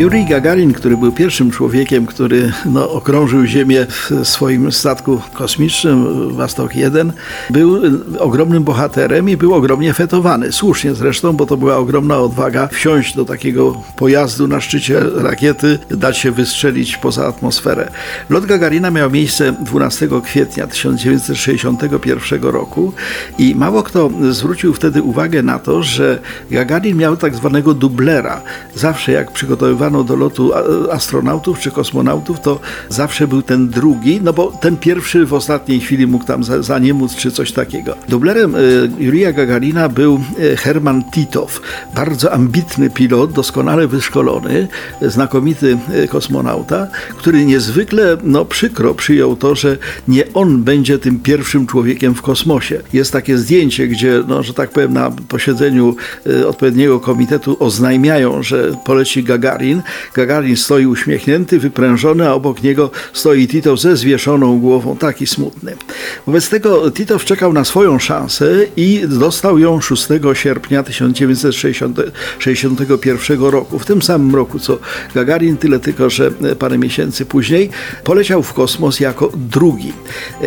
Jurij Gagarin, który był pierwszym człowiekiem, który no, okrążył Ziemię w swoim statku kosmicznym Wastok 1, był ogromnym bohaterem i był ogromnie fetowany. Słusznie zresztą, bo to była ogromna odwaga wsiąść do takiego pojazdu na szczycie rakiety, dać się wystrzelić poza atmosferę. Lot Gagarina miał miejsce 12 kwietnia 1961 roku i mało kto zwrócił wtedy uwagę na to, że Gagarin miał tak zwanego dublera. Zawsze jak przygotowywano do lotu astronautów czy kosmonautów, to zawsze był ten drugi, no bo ten pierwszy w ostatniej chwili mógł tam za, za nie móc czy coś takiego. Dublerem y, Jurija Gagarina był y, Herman Titow, bardzo ambitny pilot, doskonale wyszkolony, znakomity y, kosmonauta, który niezwykle no, przykro przyjął to, że nie on będzie tym pierwszym człowiekiem w kosmosie. Jest takie zdjęcie, gdzie, no, że tak powiem, na posiedzeniu odpowiedniego komitetu oznajmiają, że poleci Gagarin, Gagarin. stoi uśmiechnięty, wyprężony, a obok niego stoi Tito ze zwieszoną głową, taki smutny. Wobec tego Tito czekał na swoją szansę i dostał ją 6 sierpnia 1961 roku. W tym samym roku co Gagarin, tyle tylko, że parę miesięcy później poleciał w kosmos jako drugi.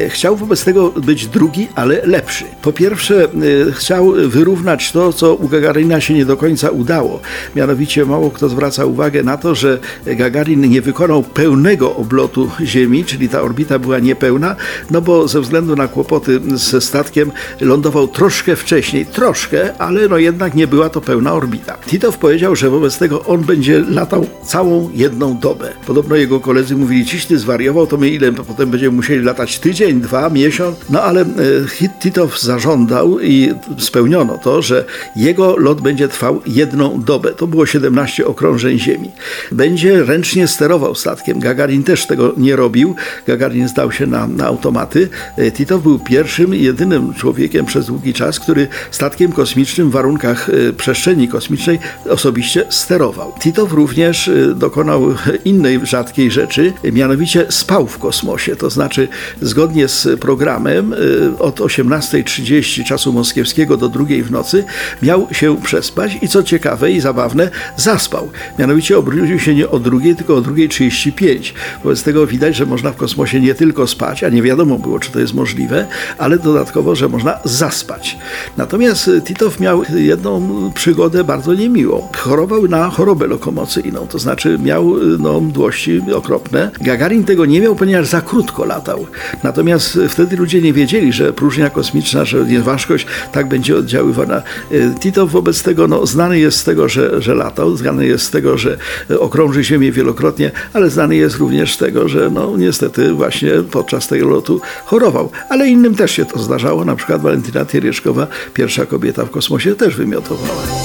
Chciał wobec tego być drugi, ale lepszy. Po pierwsze, chciał wyrównać to, co u Gagarina się nie do końca udało. Mianowicie mało kto zwraca uwagę na to, że Gagarin nie wykonał pełnego oblotu Ziemi, czyli ta orbita była niepełna, no bo ze względu na kłopoty ze statkiem lądował troszkę wcześniej, troszkę, ale no jednak nie była to pełna orbita. Titow powiedział, że wobec tego on będzie latał całą jedną dobę. Podobno jego koledzy mówili, ciś ty zwariował, to my ile potem będziemy musieli latać tydzień, dwa, miesiąc, no ale e, Titow zażądał i spełniono to, że jego lot będzie trwał jedną dobę. To było 17 okrążeń Ziemi będzie ręcznie sterował statkiem. Gagarin też tego nie robił. Gagarin zdał się na, na automaty. E, Titow był pierwszym i jedynym człowiekiem przez długi czas, który statkiem kosmicznym w warunkach e, przestrzeni kosmicznej osobiście sterował. Titow również e, dokonał innej rzadkiej rzeczy, mianowicie spał w kosmosie. To znaczy, zgodnie z programem od 18.30 czasu moskiewskiego do drugiej w nocy miał się przespać i co ciekawe i zabawne, zaspał. Mianowicie obrócił się nie o drugiej, tylko o drugiej 35. Wobec tego widać, że można w kosmosie nie tylko spać, a nie wiadomo było, czy to jest możliwe, ale dodatkowo, że można zaspać. Natomiast Titow miał jedną przygodę bardzo niemiłą. Chorował na chorobę lokomocyjną, to znaczy miał no, mdłości okropne. Gagarin tego nie miał, ponieważ za krótko latał. Natomiast wtedy ludzie nie wiedzieli, że próżnia kosmiczna, że nieważkość tak będzie oddziaływana. Titow wobec tego no, znany jest z tego, że, że latał, znany jest z tego, że okrąży Ziemię wielokrotnie, ale znany jest również z tego, że no niestety właśnie podczas tego lotu chorował. Ale innym też się to zdarzało, na przykład Walentyna Tiereszkowa, pierwsza kobieta w kosmosie, też wymiotowała.